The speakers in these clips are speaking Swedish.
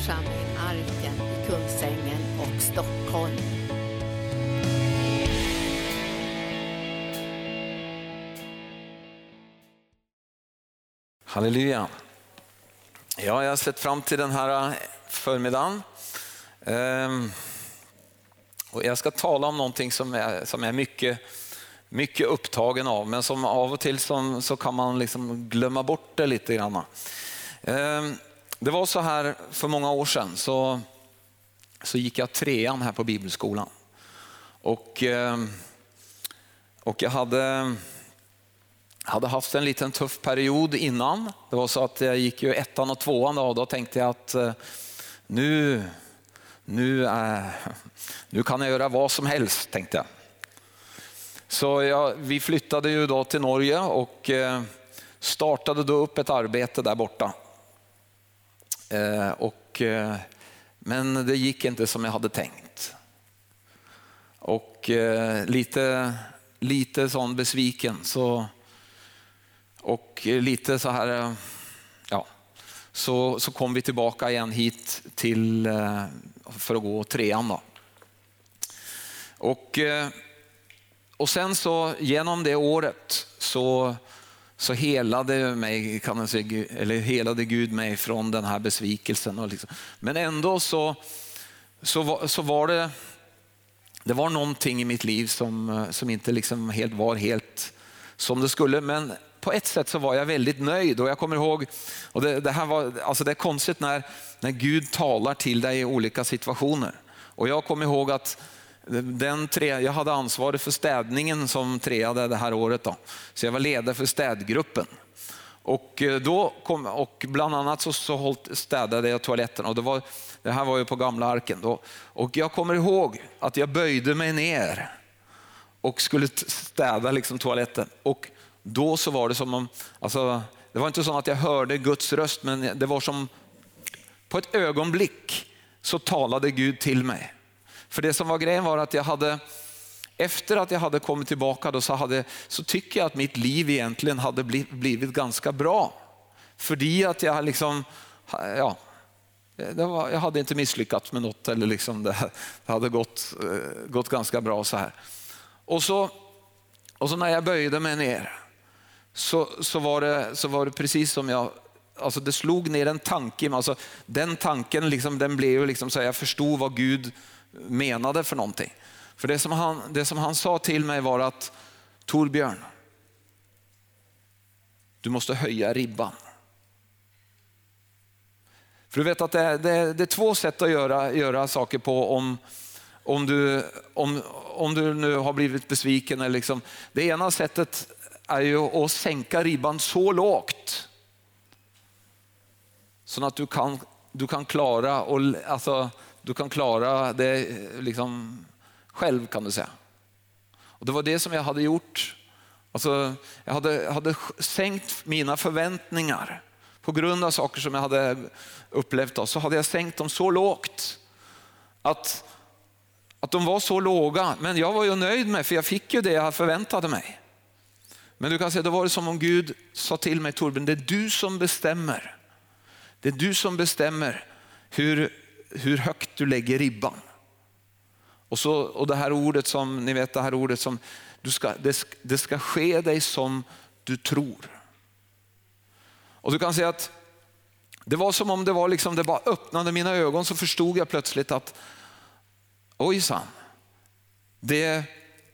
församling Arken i Kungsängen och Stockholm. Halleluja. Ja, jag har sett fram till den här eh, förmiddagen. Ehm, och jag ska tala om någonting som är, som är mycket, mycket upptagen av, men som av och till som, så kan man liksom glömma bort det lite grann. Ehm, det var så här för många år sedan, så, så gick jag trean här på bibelskolan. Och, eh, och jag hade hade haft en liten tuff period innan. Det var så att jag gick ju ettan och tvåan då, och då tänkte jag att eh, nu, nu, eh, nu kan jag göra vad som helst, tänkte jag. Så jag, vi flyttade ju då till Norge och startade då upp ett arbete där borta. Eh, och, eh, men det gick inte som jag hade tänkt. Och eh, lite, lite sån besviken så och lite så här, ja, så, så kom vi tillbaka igen hit till, för att gå trean. Då. Och, och sen så genom det året så, så helade, mig, kan man säga, eller helade Gud mig från den här besvikelsen. Och liksom. Men ändå så, så, var, så var det, det var någonting i mitt liv som, som inte liksom helt var helt som det skulle. Men på ett sätt så var jag väldigt nöjd och jag kommer ihåg, och det, det här var, alltså det är konstigt när, när Gud talar till dig i olika situationer. Och jag kommer ihåg att den tre, jag hade ansvaret för städningen som treade det här året. Då. Så jag var ledare för städgruppen. Och, eh, då kom, och bland annat så, så städade jag toaletten och det, var, det här var ju på gamla arken. Då. Och jag kommer ihåg att jag böjde mig ner och skulle städa liksom toaletten. Och då så var det som om, alltså, det var inte så att jag hörde Guds röst, men det var som på ett ögonblick så talade Gud till mig. För det som var grejen var att jag hade, efter att jag hade kommit tillbaka då så, hade, så tycker jag att mitt liv egentligen hade blivit ganska bra. För att jag liksom, ja, var, jag hade inte misslyckats med något eller liksom det, det hade gått, eh, gått ganska bra så här. Och så, och så när jag böjde mig ner så, så, var, det, så var det precis som jag Alltså det slog ner en tanke alltså Den tanken liksom, den blev ju liksom så jag förstod vad Gud menade för någonting. För det som, han, det som han sa till mig var att Torbjörn, du måste höja ribban. För du vet att det, det, det är två sätt att göra, göra saker på om, om, du, om, om du nu har blivit besviken. Eller liksom. Det ena sättet är ju att sänka ribban så lågt så att du kan, du kan klara och, alltså, du kan klara det eh, liksom själv kan du säga. Och Det var det som jag hade gjort. Alltså, jag hade, hade sänkt mina förväntningar på grund av saker som jag hade upplevt. Då, så hade jag sänkt dem så lågt att, att de var så låga. Men jag var ju nöjd med för jag fick ju det jag förväntade mig. Men du kan säga, då var det som om Gud sa till mig, Torbjörn, det är du som bestämmer. Det är du som bestämmer hur, hur högt du lägger ribban. Och, så, och det här ordet som, ni vet det här ordet som, du ska, det, det ska ske dig som du tror. Och du kan säga att det var som om det var liksom, det bara öppnade mina ögon så förstod jag plötsligt att ojsan, det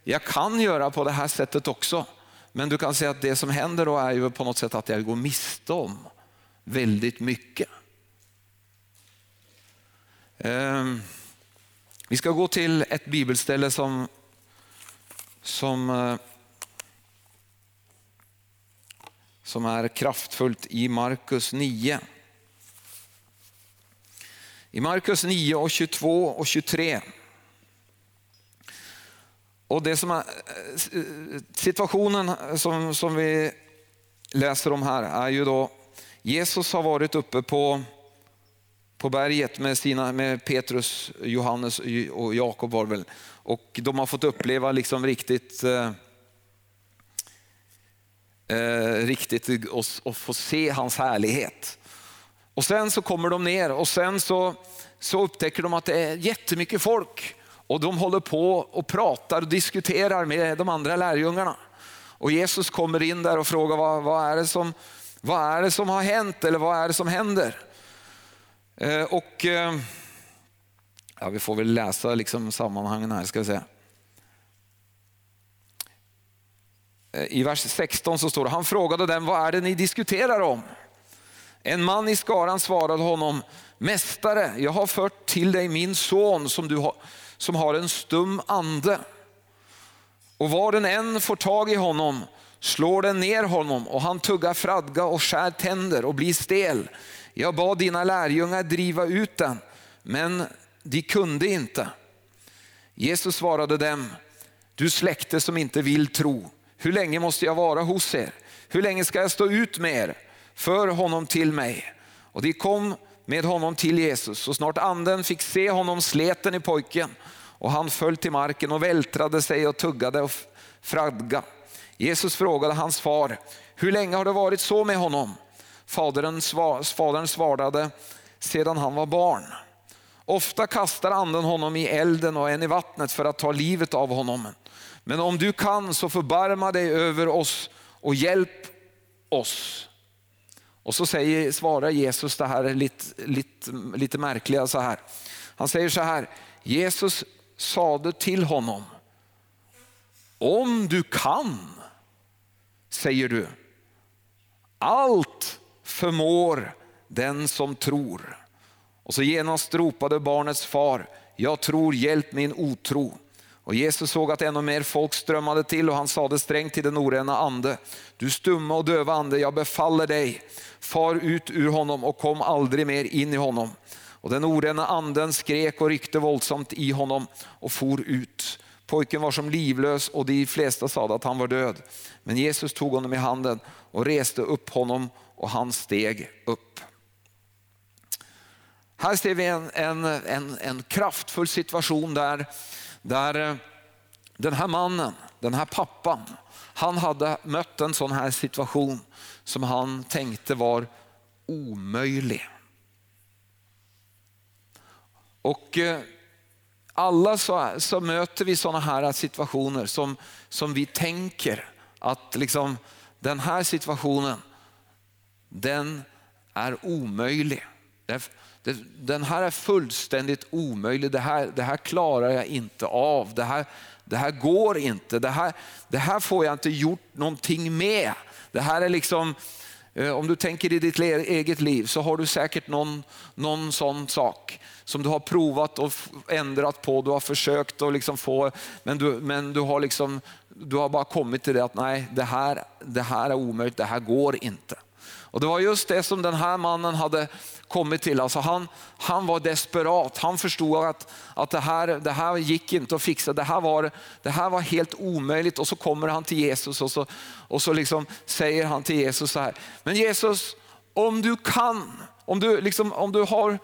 jag kan göra på det här sättet också. Men du kan säga att det som händer då är ju på något sätt att jag går miste om väldigt mycket. Ehm, vi ska gå till ett bibelställe som, som, eh, som är kraftfullt i Markus 9. I Markus 9 och 22 och 23 och det som är, eh, situationen som, som vi läser om här är ju då Jesus har varit uppe på, på berget med, sina, med Petrus, Johannes och Jakob var väl. Och de har fått uppleva liksom riktigt eh, eh riktigt och, och få se hans härlighet. Och sen så kommer de ner och sen så, så upptäcker de att det är jättemycket folk. Och de håller på och pratar och diskuterar med de andra lärjungarna. Och Jesus kommer in där och frågar vad, vad, är, det som, vad är det som har hänt eller vad är det som händer? Eh, och eh, ja, Vi får väl läsa liksom sammanhangen här. ska vi se. Eh, I vers 16 så står det, han frågade dem, vad är det ni diskuterar om? En man i skaran svarade honom, Mästare, jag har fört till dig min son som, du har, som har en stum ande. Och var den än får tag i honom slår den ner honom och han tuggar fradga och skär tänder och blir stel. Jag bad dina lärjungar driva ut den, men de kunde inte. Jesus svarade dem, du släkte som inte vill tro. Hur länge måste jag vara hos er? Hur länge ska jag stå ut med er? För honom till mig. Och de kom med honom till Jesus. Så snart anden fick se honom sleten i pojken och han föll till marken och vältrade sig och tuggade och fradga. Jesus frågade hans far, hur länge har det varit så med honom? Fadern, fadern svarade, sedan han var barn. Ofta kastar anden honom i elden och en i vattnet för att ta livet av honom. Men om du kan så förbarma dig över oss och hjälp oss. Och så säger, svarar Jesus det här lite, lite, lite märkliga så här. Han säger så här, Jesus sade till honom, om du kan, säger du, allt förmår den som tror. Och så genast ropade barnets far, jag tror, hjälp min otro. Och Jesus såg att ännu mer folk strömmade till och han sade strängt till den orena ande, du stumma och döva ande, jag befaller dig, far ut ur honom och kom aldrig mer in i honom. Och den orena anden skrek och ryckte våldsamt i honom och for ut. Pojken var som livlös och de flesta sade att han var död. Men Jesus tog honom i handen och reste upp honom och han steg upp. Här ser vi en, en, en, en kraftfull situation där, där eh, den här mannen, den här pappan, han hade mött en sån här situation som han tänkte var omöjlig. Och eh, alla så, så möter vi sådana här situationer som, som vi tänker att liksom, den här situationen, den är omöjlig. Den här är fullständigt omöjlig, det här, det här klarar jag inte av. Det här, det här går inte, det här, det här får jag inte gjort någonting med. Det här är liksom, eh, om du tänker i ditt eget liv så har du säkert någon, någon sån sak som du har provat och ändrat på, du har försökt att liksom få, men, du, men du, har liksom, du har bara kommit till det att nej, det här, det här är omöjligt, det här går inte. Och Det var just det som den här mannen hade kommit till. Alltså han, han var desperat. Han förstod att, att det, här, det här gick inte att fixa. Det här, var, det här var helt omöjligt. Och så kommer han till Jesus och så, och så liksom säger han till Jesus så här. Men Jesus, om du kan, om du, liksom, om du, har,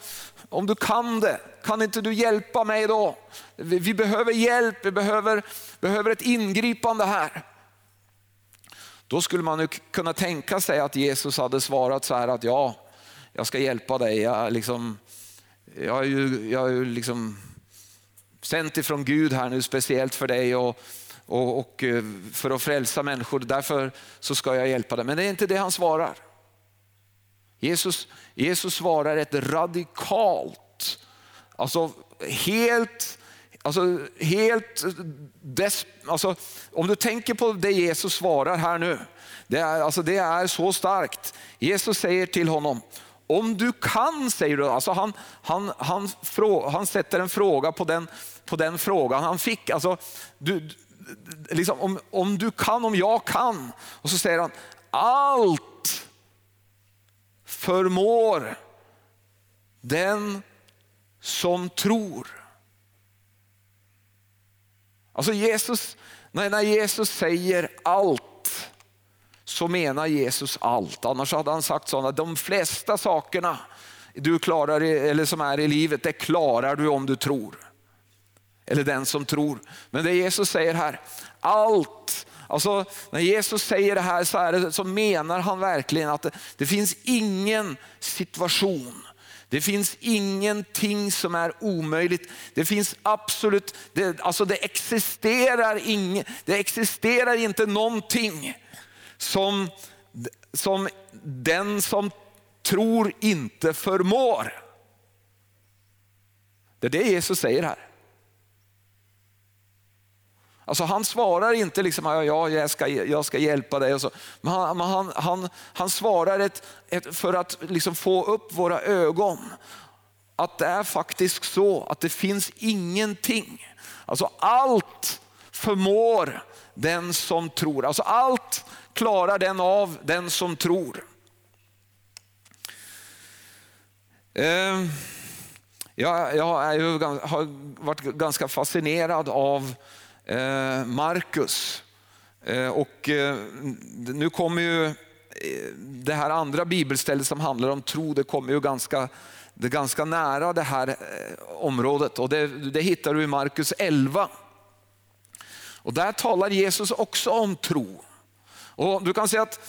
om du kan det, kan inte du hjälpa mig då? Vi, vi behöver hjälp, vi behöver, behöver ett ingripande här. Då skulle man ju kunna tänka sig att Jesus hade svarat så här att ja, jag ska hjälpa dig. Jag, liksom, jag är ju, jag är ju liksom sänt ifrån Gud här nu speciellt för dig och, och, och, eh, för att frälsa människor. Därför så ska jag hjälpa dig. Men det är inte det han svarar. Jesus, Jesus svarar ett radikalt, alltså helt Alltså helt eh, des, alltså, om du tänker på det Jesus svarar här nu, det är, alltså, det är så starkt. Jesus säger till honom, om du kan, säger du. Alltså han, han, han, han sätter en fråga på den, på den frågan han fick. Alltså, du, liksom, om, om du kan, om jag kan. Och så säger han, allt förmår den som tror. Alltså Jesus, när Jesus säger allt så menar Jesus allt. Annars hade han sagt sådana, de flesta sakerna du klarar eller som är i livet, det klarar du om du tror. Eller den som tror. Men det Jesus säger här, allt Alltså, när Jesus säger det här så, är det, så menar han verkligen att det, det finns ingen situation det finns ingenting som är omöjligt. Det finns absolut, det, alltså det existerar, ing, det existerar inte någonting som, som den som tror inte förmår. Det är det Jesus säger här. Alltså han svarar inte liksom, ja, jag, ska, jag ska hjälpa dig. Och så. Men han, han, han, han svarar ett, ett, för att liksom få upp våra ögon. Att det är faktiskt så att det finns ingenting. Alltså allt förmår den som tror. Alltså allt klarar den av, den som tror. Eh, jag, jag är ju, har varit ganska fascinerad av Eh, Markus. Eh, och eh, nu kommer ju det här andra bibelstället som handlar om tro, det kommer ju ganska, det ganska nära det här området och det, det hittar du i Markus 11. Och där talar Jesus också om tro. Och du kan säga att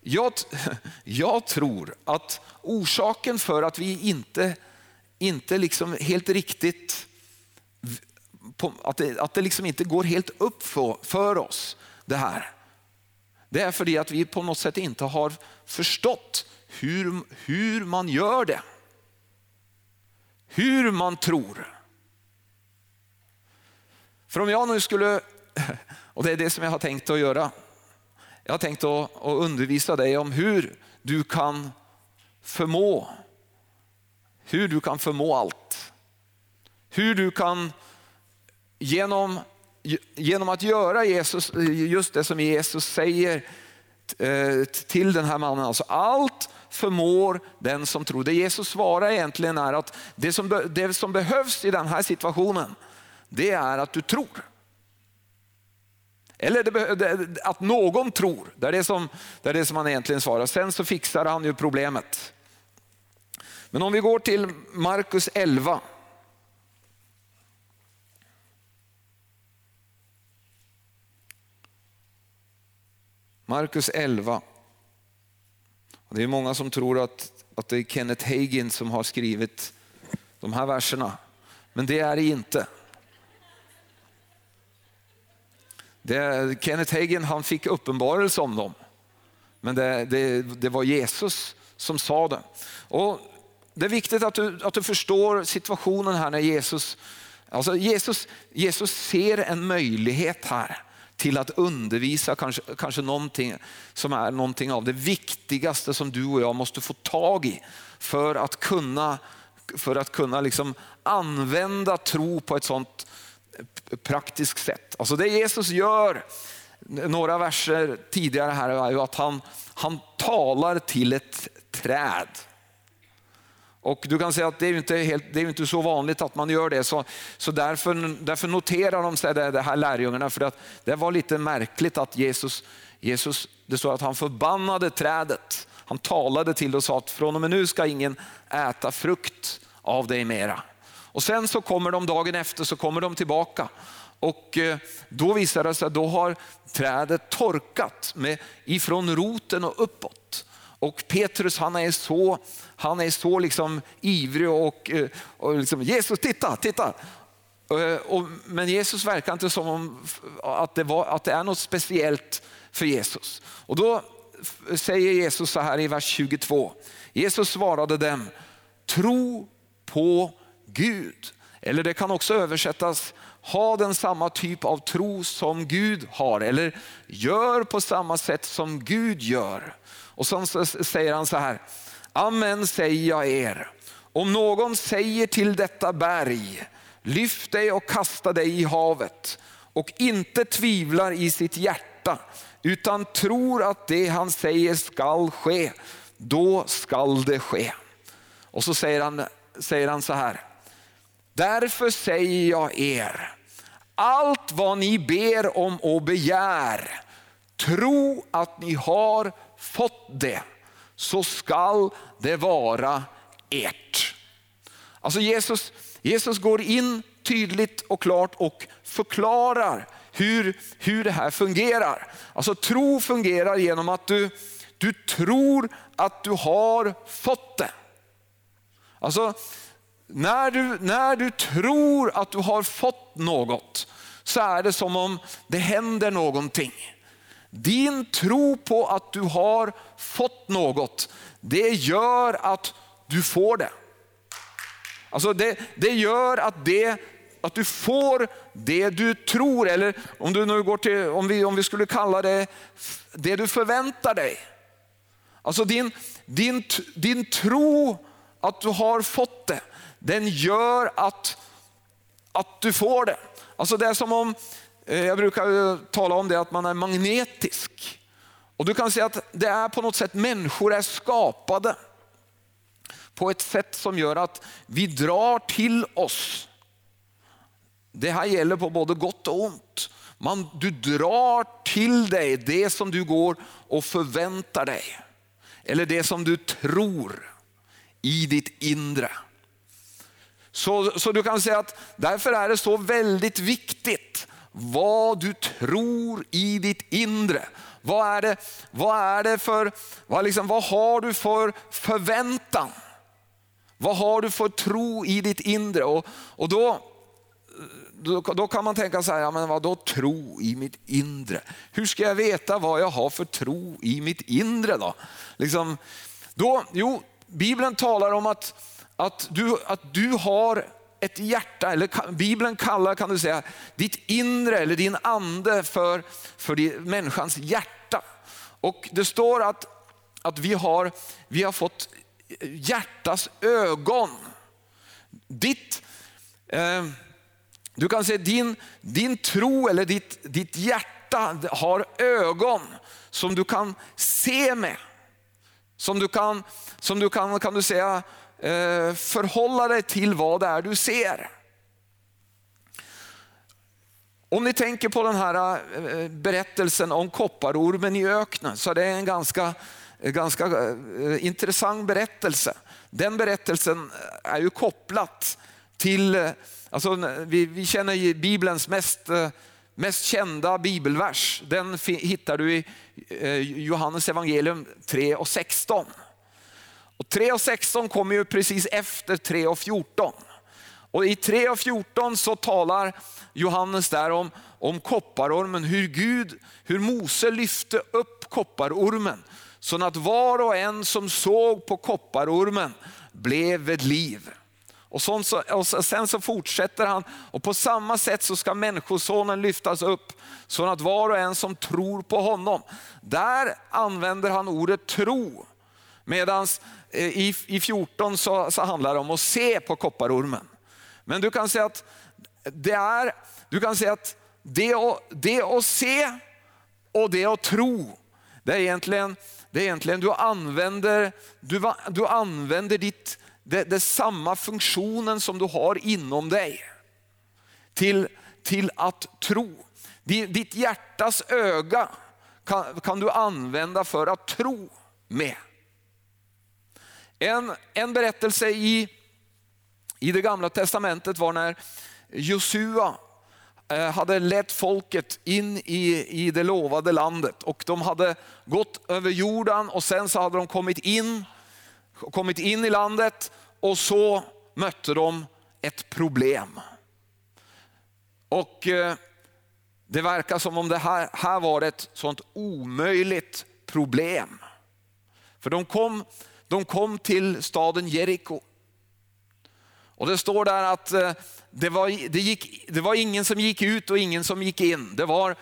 jag, jag tror att orsaken för att vi inte, inte liksom helt riktigt på, att, det, att det liksom inte går helt upp för, för oss det här. Det är för det att vi på något sätt inte har förstått hur, hur man gör det. Hur man tror. För om jag nu skulle, och det är det som jag har tänkt att göra. Jag har tänkt att, att undervisa dig om hur du kan förmå, hur du kan förmå allt. Hur du kan genom, genom att göra Jesus, just det som Jesus säger eh, till den här mannen. Alltså allt förmår den som tror. Det Jesus svarar egentligen är att det som, det som behövs i den här situationen, det är att du tror. Eller det, att någon tror, det är det, som, det är det som han egentligen svarar. Sen så fixar han ju problemet. Men om vi går till Markus 11. Markus 11. Det är många som tror att, att det är Kenneth Hagin som har skrivit de här verserna, men det är det inte. Det, Kenneth Hagin han fick uppenbarelse om dem, men det, det, det var Jesus som sa det. Och det är viktigt att du, att du förstår situationen här när Jesus, alltså Jesus, Jesus ser en möjlighet här till att undervisa kanske, kanske någonting som är någonting av det viktigaste som du och jag måste få tag i för att kunna, för att kunna liksom använda tro på ett sånt praktiskt sätt. Alltså det Jesus gör, några verser tidigare här, är ju att han, han talar till ett träd. Och du kan säga att det är inte, helt, det är inte så vanligt att man gör det, så, så därför, därför noterar de sig det, det här lärjungarna, för att det var lite märkligt att Jesus, Jesus det står att han förbannade trädet. Han talade till det och sa att från och med nu ska ingen äta frukt av dig mera. Och sen så kommer de dagen efter så kommer de tillbaka och eh, då visar det sig att då har trädet torkat med, ifrån roten och uppåt. Och Petrus han är så, han är så liksom ivrig och, eh, och liksom, Jesus titta, titta. Eh, men Jesus verkar inte som om att det, var, att det är något speciellt för Jesus. Och då säger Jesus så här i vers 22. Jesus svarade dem, tro på Gud. Eller det kan också översättas, ha den samma typ av tro som Gud har. Eller gör på samma sätt som Gud gör. Och så säger han så här, amen säger jag er. Om någon säger till detta berg, lyft dig och kasta dig i havet och inte tvivlar i sitt hjärta utan tror att det han säger skall ske, då skall det ske. Och så säger han, säger han så här, därför säger jag er, allt vad ni ber om och begär, tro att ni har fått det, så skall det vara ert. Alltså Jesus, Jesus går in tydligt och klart och förklarar hur, hur det här fungerar. Alltså tro fungerar genom att du, du tror att du har fått det. Alltså när du, när du tror att du har fått något så är det som om det händer någonting. Din tro på att du har fått något, det gör att du får det. Alltså det, det gör att, det, att du får det du tror, eller om, du nu går till, om, vi, om vi skulle kalla det det du förväntar dig. Alltså din, din, din tro att du har fått det, den gör att, att du får det. Alltså det är som om, Eh, jag brukar eh, tala om det att man är magnetisk. Och du kan säga att det är på något sätt människor är skapade på ett sätt som gör att vi drar till oss. Det här gäller på både gott och ont. Man, du drar till dig det som du går och förväntar dig. Eller det som du tror i ditt inre. Så, så du kan säga att därför är det så väldigt viktigt vad du tror i ditt inre. Vad är det, vad är det för, vad, liksom, vad har du för förväntan? Vad har du för tro i ditt inre? Och, och då, då, då, kan man tänka så här, ja, men vadå tro i mitt inre? Hur ska jag veta vad jag har för tro i mitt inre då? Liksom, då jo, Bibeln talar om att, att, du, att du har ett hjärta, eller Bibeln kallar kan du säga ditt inre eller din ande för, för din, människans hjärta. Och det står att, att vi, har, vi har fått hjärtas ögon. Ditt, eh, du kan säga din, din tro eller ditt, ditt hjärta har ögon som du kan se med. Som du kan, som du kan, kan du säga, Eh, förhålla dig till vad det är du ser. Om ni tänker på den här eh, berättelsen om kopparormen i öknen så är det en ganska, ganska eh, intressant berättelse. Den berättelsen är ju kopplat till, alltså vi, vi känner Bibelns mest mest kända bibelvers, den hittar du i Johannes evangelium 3 och 16. Och 3 och 16 kommer ju precis efter 3 och 14. Och I 3 och 14 så talar Johannes där om, om kopparormen, hur Gud, hur Mose lyfte upp kopparormen så att var och en som såg på kopparormen blev vid liv. Och, så, och sen så fortsätter han och på samma sätt så ska människosonen lyftas upp så att var och en som tror på honom. Där använder han ordet tro. Medan Eh, i, i 14 så, så handlar det om att se på kopparormen. Men du kan säga att det är, du kan säga att det, det att se och det att tro, det är egentligen, det är egentligen du använder, du, du använder ditt, det, det är samma funktionen som du har inom dig. Till, till att tro. Ditt hjärtas öga kan, kan du använda för att tro med. En, en berättelse i, i det gamla testamentet var när Josua eh, hade lett folket in i, i det lovade landet och de hade gått över Jordan och sen så hade de kommit in kommit in i landet och så mötte de ett problem. Och eh, det verkar som om det här, här var ett sånt omöjligt problem. För de kom, de kom till staden Jeriko. Och det står där att eh, det var, det, gick, det var ingen som gick ut och ingen som gick in. Det var,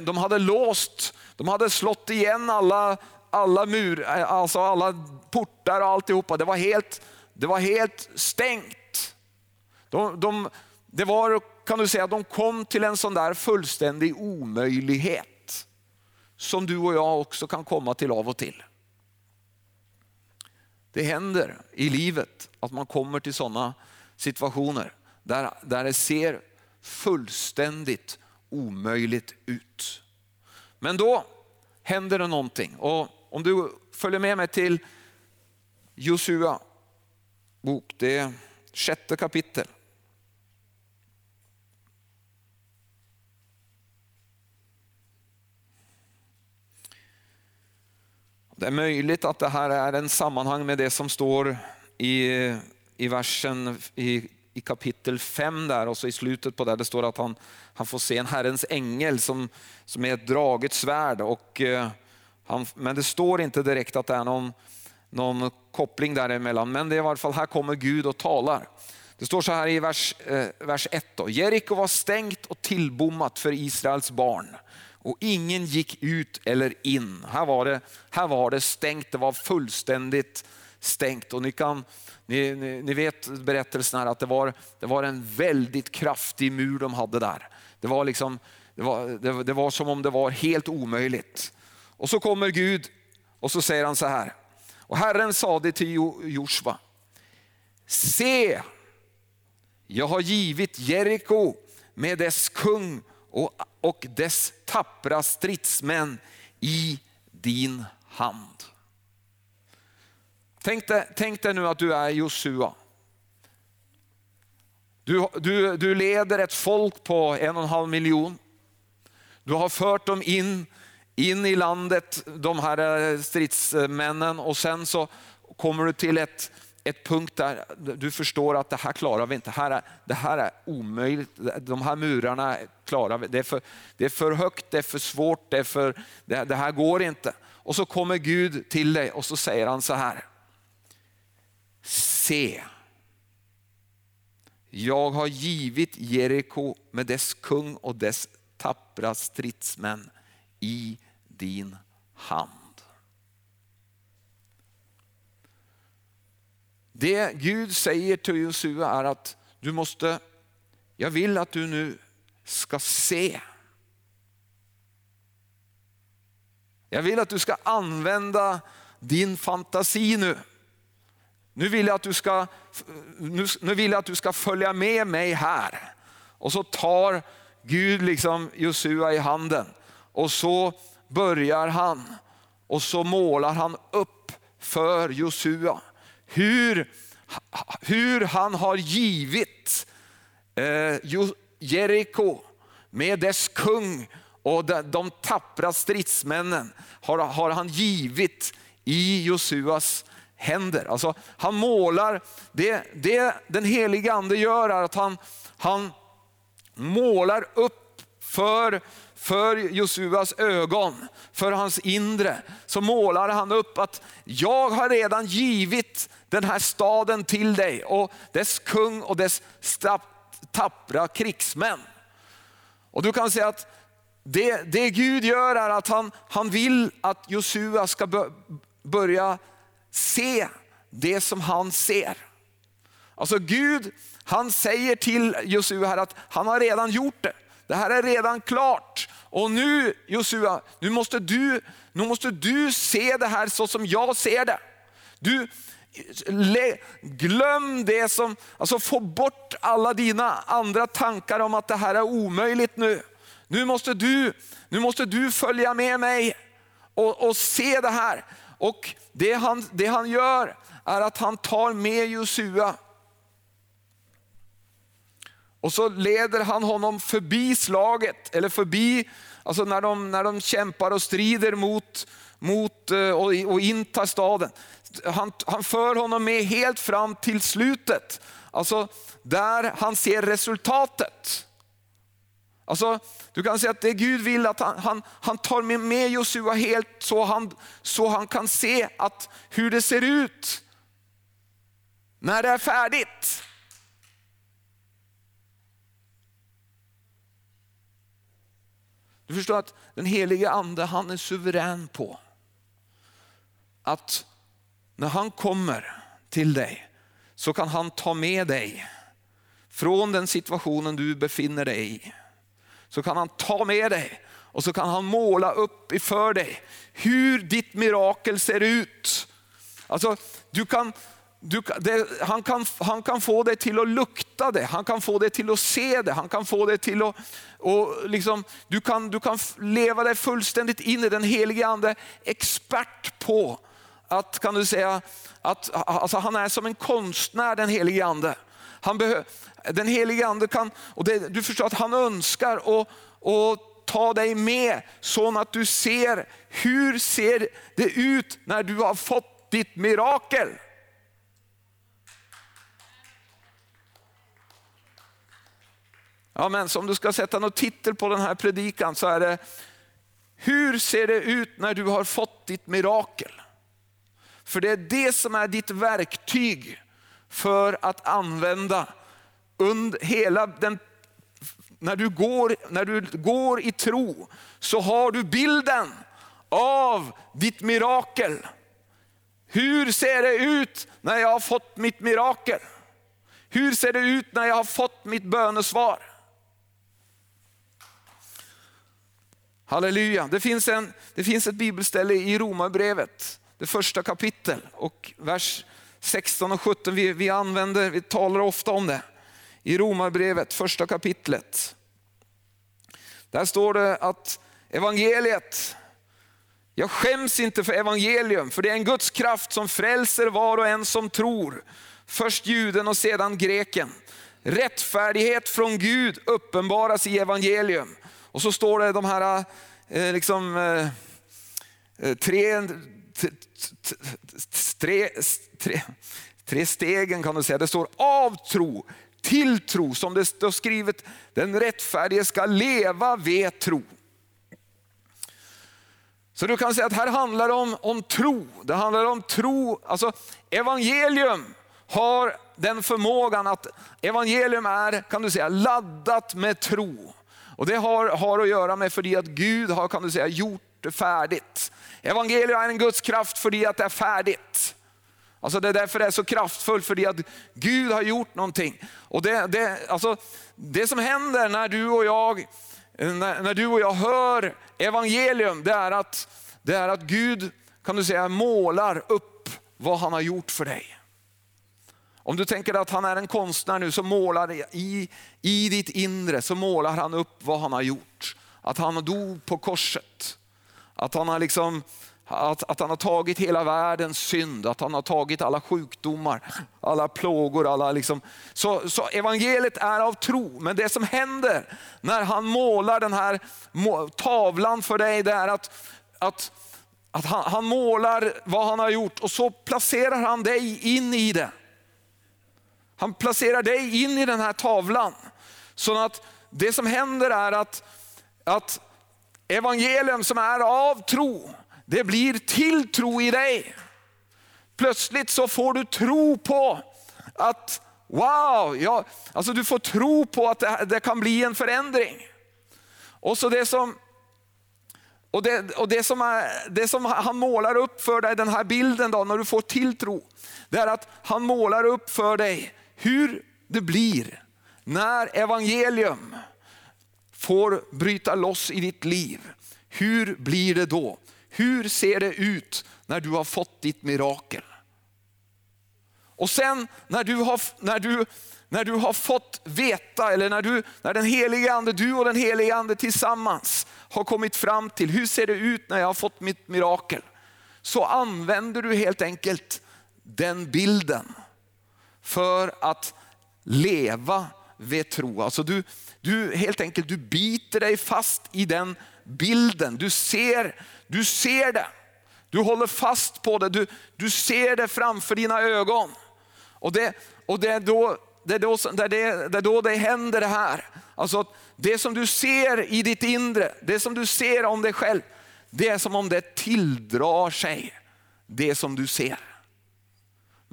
de hade låst, de hade slått igen alla alla, mur, eh, alltså alla portar och alltihopa. Det var helt, det var helt stängt. De, de, det var, kan du säga, de kom till en sån där fullständig omöjlighet. Som du och jag också kan komma till av och till. Det händer i livet att man kommer till sådana situationer där, där det ser fullständigt omöjligt ut. Men då händer det någonting. Och om du följer med mig till Josua bok, det är sjätte kapitel. Det är möjligt att det här är en sammanhang med det som står i, i versen i, i kapitel 5 där och så i slutet på det, det står att han, han får se en Herrens ängel som, som är ett draget svärd. Och, eh, han, men det står inte direkt att det är någon, någon koppling däremellan. Men det är i alla fall, här kommer Gud och talar. Det står så här i vers, eh, vers 1. Jeriko var stängt och tillbommat för Israels barn och ingen gick ut eller in. Här var det, här var det stängt, det var fullständigt stängt. Och ni, kan, ni, ni, ni vet berättelsen här att det var, det var en väldigt kraftig mur de hade där. Det var, liksom, det, var, det, det var som om det var helt omöjligt. Och så kommer Gud och så säger han så här. Och Herren sade till Joshua, se, jag har givit Jeriko med dess kung och, och dess tappra stridsmän i din hand. Tänk dig, tänk dig nu att du är Josua. Du, du, du leder ett folk på en och en halv miljon. Du har fört dem in, in i landet, de här stridsmännen och sen så kommer du till ett, ett punkt där du förstår att det här klarar vi inte. Det här är, det här är omöjligt. De här murarna klarar vi. Det är, för, det är för högt, det är för svårt, det, är för, det, det här går inte. Och så kommer Gud till dig och så säger han så här. Se, jag har givit Jeriko med dess kung och dess tappra stridsmän i din hand. Det Gud säger till Josua är att du måste, jag vill att du nu ska se. Jag vill att du ska använda din fantasi nu. Nu vill jag att du ska, nu, nu vill jag att du ska följa med mig här. Och så tar Gud liksom Josua i handen och så börjar han och så målar han upp för Josua hur, hur han har givit eh, Jeriko med dess kung och de, de tappra stridsmännen har, har han givit i Josuas händer. Alltså, han målar, det, det den helige ande gör är att han, han målar upp för, för Josuas ögon, för hans inre, så målar han upp att jag har redan givit den här staden till dig och dess kung och dess tappra krigsmän. Och du kan säga att det, det Gud gör är att han, han vill att Josua ska börja se det som han ser. Alltså Gud, han säger till Josua här att han har redan gjort det. Det här är redan klart. Och nu Josua, nu måste du, nu måste du se det här så som jag ser det. Du, glöm det som, alltså få bort alla dina andra tankar om att det här är omöjligt nu. Nu måste du, nu måste du följa med mig och, och se det här. Och det han, det han gör är att han tar med Josua och så leder han honom förbi slaget, eller förbi, alltså när de, när de kämpar och strider mot, mot eh, och, och intar staden. Han, han för honom med helt fram till slutet, alltså där han ser resultatet. Alltså, du kan säga att det Gud vill att han, han, han tar med, med Josua helt så han, så han kan se att hur det ser ut när det är färdigt. Du förstår att den heliga ande han är suverän på att när han kommer till dig så kan han ta med dig från den situationen du befinner dig i så kan han ta med dig och så kan han måla upp för dig hur ditt mirakel ser ut. Alltså, du kan, du, det, han, kan, han kan få dig till att lukta det, han kan få dig till att se det, han kan få dig till att... Och liksom, du, kan, du kan leva dig fullständigt in i den helige ande, expert på att, kan du säga, att alltså han är som en konstnär den helige ande. Han behö, den helige ande kan, och det, du förstår att han önskar att ta dig med så att du ser hur ser det ut när du har fått ditt mirakel. Ja, men om du ska sätta någon titel på den här predikan så är det, hur ser det ut när du har fått ditt mirakel? För det är det som är ditt verktyg för att använda under hela den, när du, går, när du går i tro så har du bilden av ditt mirakel. Hur ser det ut när jag har fått mitt mirakel? Hur ser det ut när jag har fått mitt bönesvar? Halleluja. Det finns, en, det finns ett bibelställe i Romarbrevet, det första kapitel och vers 16 och 17. Vi, vi använder, vi talar ofta om det. I Romarbrevet, första kapitlet. Där står det att evangeliet, jag skäms inte för evangelium, för det är en Guds kraft som frälser var och en som tror. Först juden och sedan greken. Rättfärdighet från Gud uppenbaras i evangelium. Och så står det de här eh, liksom, eh, eh tre, tre, tre, tre stegen kan du säga. Det står av tro, till tro, som det står skrivet, den rättfärdige ska leva vid tro. Så du kan säga att här handlar det om, om tro. Det handlar om tro, alltså evangelium har den förmågan att evangelium är, kan du säga, laddat med tro. Och det har, har att göra med för att Gud har, kan du säga, gjort det färdigt. Evangelium är en Guds kraft för att det är färdigt. Alltså det är därför det är så kraftfullt, för att Gud har gjort någonting. Och det, det, alltså, det som händer när du och jag, när, när du och jag hör evangelium, det är, att, det är att Gud kan du säga, målar upp vad han har gjort för dig. Om du tänker att han är en konstnär nu som målar i, i ditt inre, så målar han upp vad han har gjort. Att han dog på korset. Att han har liksom att, att han har tagit hela världens synd, att han har tagit alla sjukdomar, alla plågor. Alla liksom. så, så evangeliet är av tro, men det som händer när han målar den här tavlan för dig, det är att, att, att han, han målar vad han har gjort och så placerar han dig in i det. Han placerar dig in i den här tavlan. Så att det som händer är att, att evangelium som är av tro, det blir tilltro i dig. Plötsligt så får du tro på att wow, ja, alltså du får tro på att det, det kan bli en förändring. Och så det som och det, och det, som är, det som han målar upp för dig, den här bilden då, när du får tilltro, det är att han målar upp för dig hur det blir när evangelium får bryta loss i ditt liv. Hur blir det då? Hur ser det ut när du har fått ditt mirakel? Och sen när du har, när du, när du har fått veta, eller när, du, när den helige ande, du och den helige ande tillsammans har kommit fram till hur ser det ut när jag har fått mitt mirakel? Så använder du helt enkelt den bilden för att leva vid tro. Alltså du, du helt enkelt du biter dig fast i den bilden. Du ser, du ser det. Du håller fast på det. Du, du ser det framför dina ögon. Och det, och det, är då, det, är då, det, är det är då det händer det här. Alltså det som du ser i ditt inre, det som du ser om dig själv, det är som om det tilldrar sig det som du ser.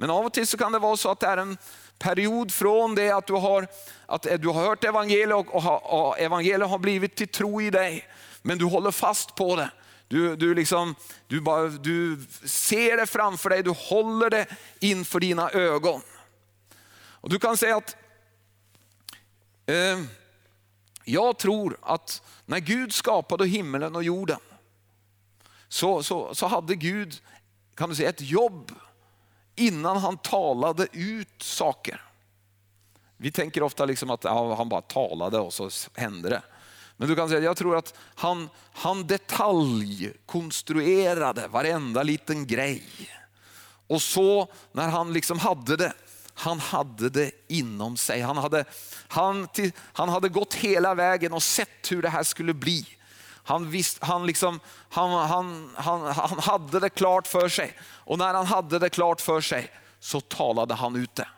Men av och till så kan det vara så att det är en period från det att du har, att du har hört evangeliet och, och, och evangeliet har blivit till tro i dig. Men du håller fast på det. Du, du, liksom, du, bara, du ser det framför dig, du håller det inför dina ögon. Och Du kan säga att eh, jag tror att när Gud skapade himmelen och jorden så, så, så hade Gud kan du säga, ett jobb innan han talade ut saker. Vi tänker ofta liksom att ja, han bara talade och så hände det. Men du kan säga, jag tror att han, han detaljkonstruerade varenda liten grej. Och så när han liksom hade det, han hade det inom sig. Han hade, han, han hade gått hela vägen och sett hur det här skulle bli. Han, visst, han, liksom, han, han, han, han hade det klart för sig. Och när han hade det klart för sig så talade han ut det.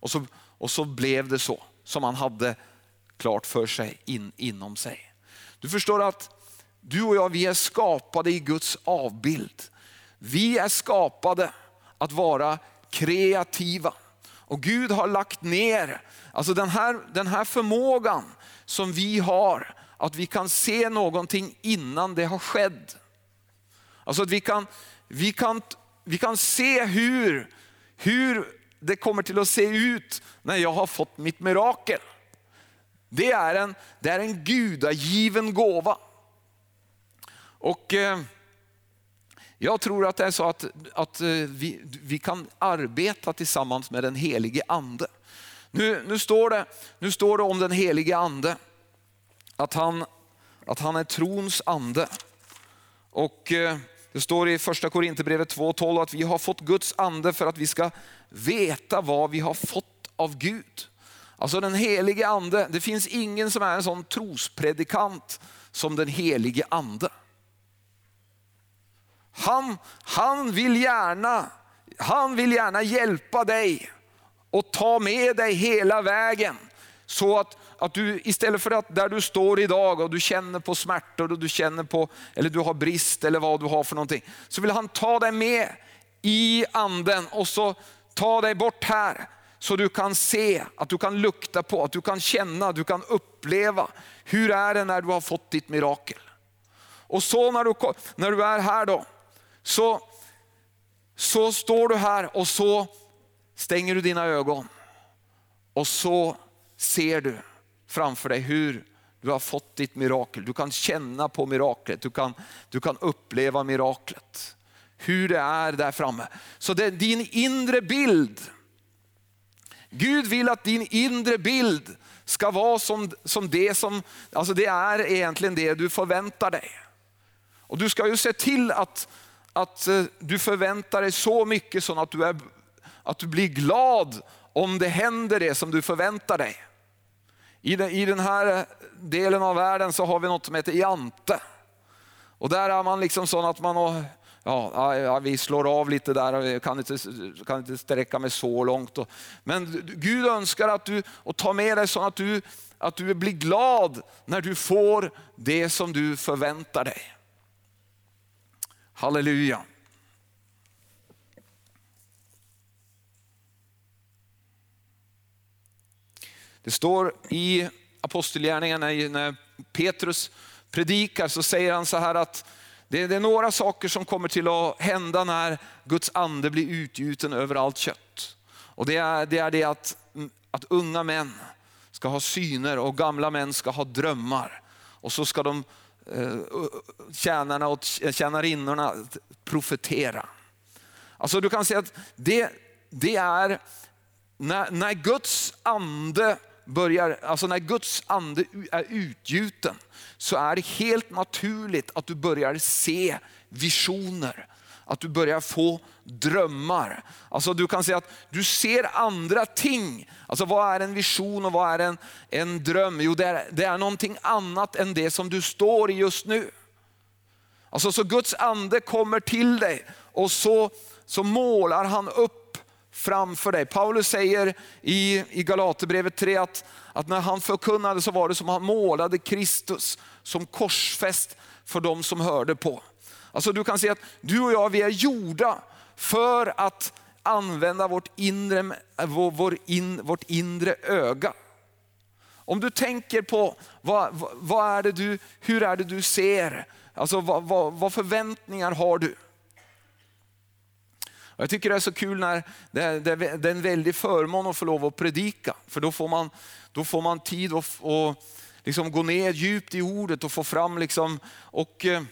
Och så, och så blev det så som han hade klart för sig in, inom sig. Du förstår att du och jag vi är skapade i Guds avbild. Vi är skapade att vara kreativa. Och Gud har lagt ner alltså den, här, den här förmågan som vi har, att vi kan se någonting innan det har skett. Alltså att vi kan, vi kan, vi kan se hur, hur det kommer till att se ut när jag har fått mitt mirakel. Det är en, det är en gudagiven gåva. Och eh, jag tror att det är så att, att eh, vi, vi kan arbeta tillsammans med den helige ande. Nu, nu, står det, nu står det om den helige ande att han, att han är trons ande. Och eh, det står i första Korinthierbrevet 2.12 att vi har fått Guds ande för att vi ska veta vad vi har fått av Gud. Alltså den helige ande, det finns ingen som är en sån trospredikant som den helige ande. Han, han, vill gärna, han vill gärna hjälpa dig och ta med dig hela vägen. Så att, att du istället för att där du står idag och du känner på smärtor och du känner på, eller du har brist eller vad du har för någonting. Så vill han ta dig med i anden och så ta dig bort här. Så du kan se, att du kan lukta på, att du kan känna, du kan uppleva. Hur är det när du har fått ditt mirakel? Och så när du, när du är här då, så, så står du här och så stänger du dina ögon. Och så ser du framför dig hur du har fått ditt mirakel. Du kan känna på miraklet, du kan, du kan uppleva miraklet. Hur det är där framme. Så det är din inre bild. Gud vill att din inre bild ska vara som, som det som, alltså det är egentligen det du förväntar dig. Och du ska ju se till att, att eh, du förväntar dig så mycket så att du, är, att du blir glad om det händer det som du förväntar dig. I den, I den här delen av världen så har vi något som heter Jante. Och där är man liksom sån att man ja, ja, vi slår av lite där och kan inte, kan inte sträcka mig så långt. Men Gud önskar att du och tar med dig så att du, att du blir glad när du får det som du förväntar dig. Halleluja. Det står i Apostelgärningarna när Petrus predikar så säger han så här att det, är några saker som kommer till att hända när Guds ande blir utgjuten över allt kött. Och det är det, är det att, att unga män ska ha syner och gamla män ska ha drömmar. Och så ska de eh, tjänarna och tjänarinnorna profetera. Alltså du kan säga att det, det är när, när Guds ande börjar, alltså när Guds ande är utgjuten så är det helt naturligt att du börjar se visioner. Att du börjar få drömmar. Alltså du kan säga att du ser andra ting. Alltså vad är en vision och vad är en, en dröm? Jo det är, det är någonting annat än det som du står i just nu. Alltså så Guds ande kommer till dig och så, så målar han upp framför dig. Paulus säger i, i Galaterbrevet 3 att, att när han förkunnade så var det som han målade Kristus som korsfäst för de som hörde på. Alltså du kan se att du och jag vi är gjorda för att använda vårt inre, vår in, vårt inre öga. Om du tänker på vad, vad är det du, hur är det du ser, alltså vad, vad, vad förväntningar har du? Jag tycker det är så kul när det är, det är en väldig förmån att få lov att predika. För då får man, då får man tid att och liksom gå ner djupt i ordet och få fram liksom, och eh,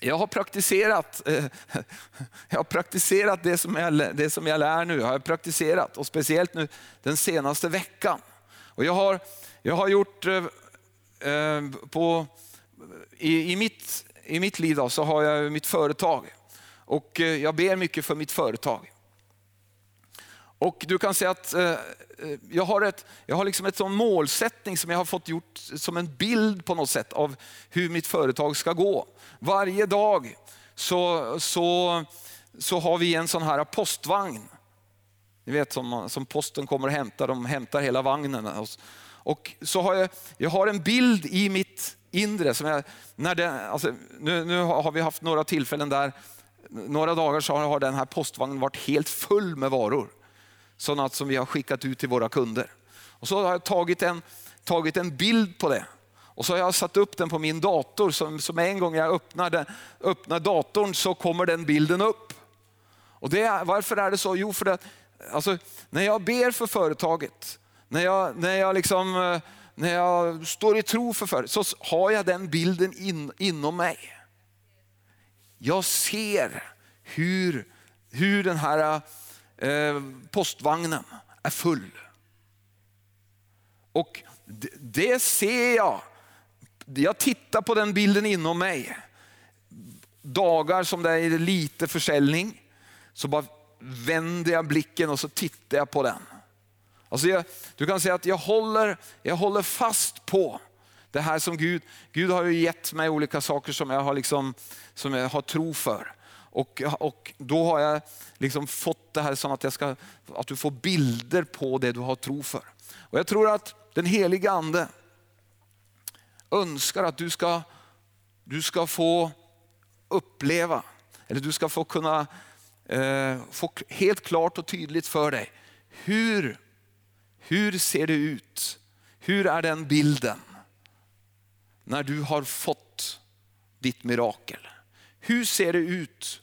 jag har praktiserat, eh, jag har praktiserat det, som jag, det som jag lär nu, har jag praktiserat och speciellt nu den senaste veckan. Och jag, har, jag har gjort eh, på, i, i, mitt, i mitt liv då, så har jag mitt företag och eh, jag ber mycket för mitt företag. Och du kan säga att eh, eh, jag har, ett, jag har liksom ett sån målsättning som jag har fått gjort som en bild på något sätt av hur mitt företag ska gå. Varje dag så, så, så har vi en sån här postvagn. Ni vet som, som posten kommer och hämtar, de hämtar hela vagnen. Och så har jag, jag har en bild i mitt inre. Som jag, när det, alltså, nu, nu har vi haft några tillfällen där, några dagar så har den här postvagnen varit helt full med varor. Sådana som vi har skickat ut till våra kunder. Och så har jag tagit en, tagit en bild på det. Och så har jag satt upp den på min dator, som, som en gång jag öppnar, den, öppnar datorn så kommer den bilden upp. Och det, varför är det så? Jo, för att alltså, när jag ber för företaget, när jag, när jag, liksom, eh, när jag står i tro för företaget, så har jag den bilden in, inom mig. Jag ser hur, hur den här eh, postvagnen är full. Och det, det ser jag. Jag tittar på den bilden inom mig. Dagar som det är lite försäljning, så bara vänder jag blicken och så tittar jag på den. Alltså jag, du kan säga att jag håller, jag håller fast på det här som Gud, Gud har ju gett mig olika saker som jag har, liksom, som jag har tro för. Och, och då har jag liksom fått det här som att, jag ska, att du får bilder på det du har tro för. Och Jag tror att den heliga ande önskar att du ska, du ska få uppleva, eller du ska få kunna eh, få helt klart och tydligt för dig, hur, hur ser det ut? Hur är den bilden när du har fått ditt mirakel? Hur ser det ut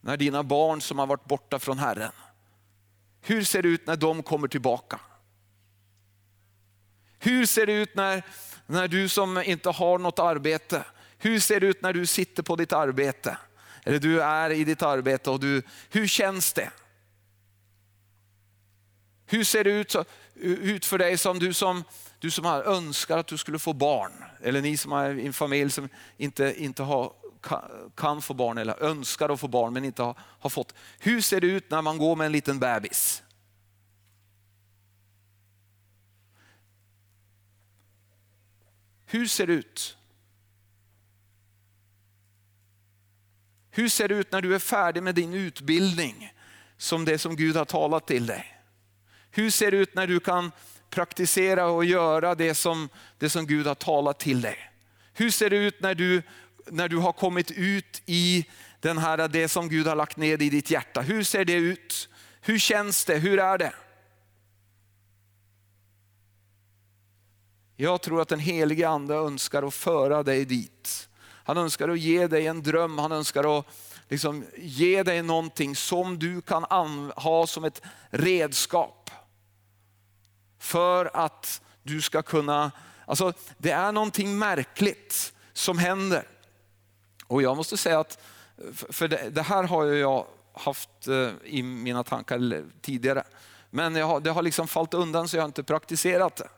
när dina barn som har varit borta från Herren, hur ser det ut när de kommer tillbaka? Hur ser det ut när, när du som inte har något arbete, hur ser det ut när du sitter på ditt arbete? Eller du är i ditt arbete och du, hur känns det? Hur ser det ut, ut för dig som du som, du som önskar att du skulle få barn? Eller ni som är i en familj som inte, inte har kan få barn eller önskar att få barn men inte har, har fått. Hur ser det ut när man går med en liten bebis? Hur ser det ut? Hur ser det ut när du är färdig med din utbildning som det som Gud har talat till dig? Hur ser det ut när du kan praktisera och göra det som, det som Gud har talat till dig? Hur ser det ut när du när du har kommit ut i den här, det som Gud har lagt ner i ditt hjärta. Hur ser det ut? Hur känns det? Hur är det? Jag tror att den helige ande önskar att föra dig dit. Han önskar att ge dig en dröm, han önskar att liksom ge dig någonting som du kan ha som ett redskap. För att du ska kunna, alltså det är någonting märkligt som händer. Och jag måste säga att, för det, det här har jag haft eh, i mina tankar tidigare. Men har, det har liksom fallit undan så jag har inte praktiserat det.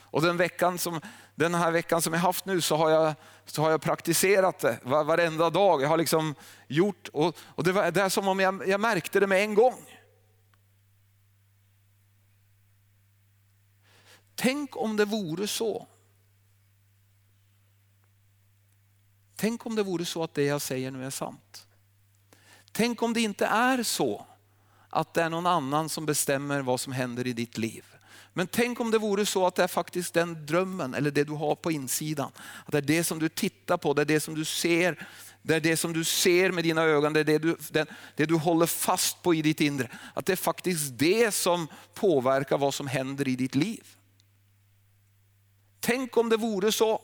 Och den, veckan som, den här veckan som jag haft nu så har jag, så har jag praktiserat det varenda dag. Jag har liksom gjort, och, och det, var, det är som om jag, jag märkte det med en gång. Tänk om det vore så Tänk om det vore så att det jag säger nu är sant. Tänk om det inte är så att det är någon annan som bestämmer vad som händer i ditt liv. Men tänk om det vore så att det är faktiskt den drömmen eller det du har på insidan. Att det är det som du tittar på, det är det som du ser. Det är det som du ser med dina ögon, det är det du, det, det du håller fast på i ditt inre. Att det är faktiskt det som påverkar vad som händer i ditt liv. Tänk om det vore så.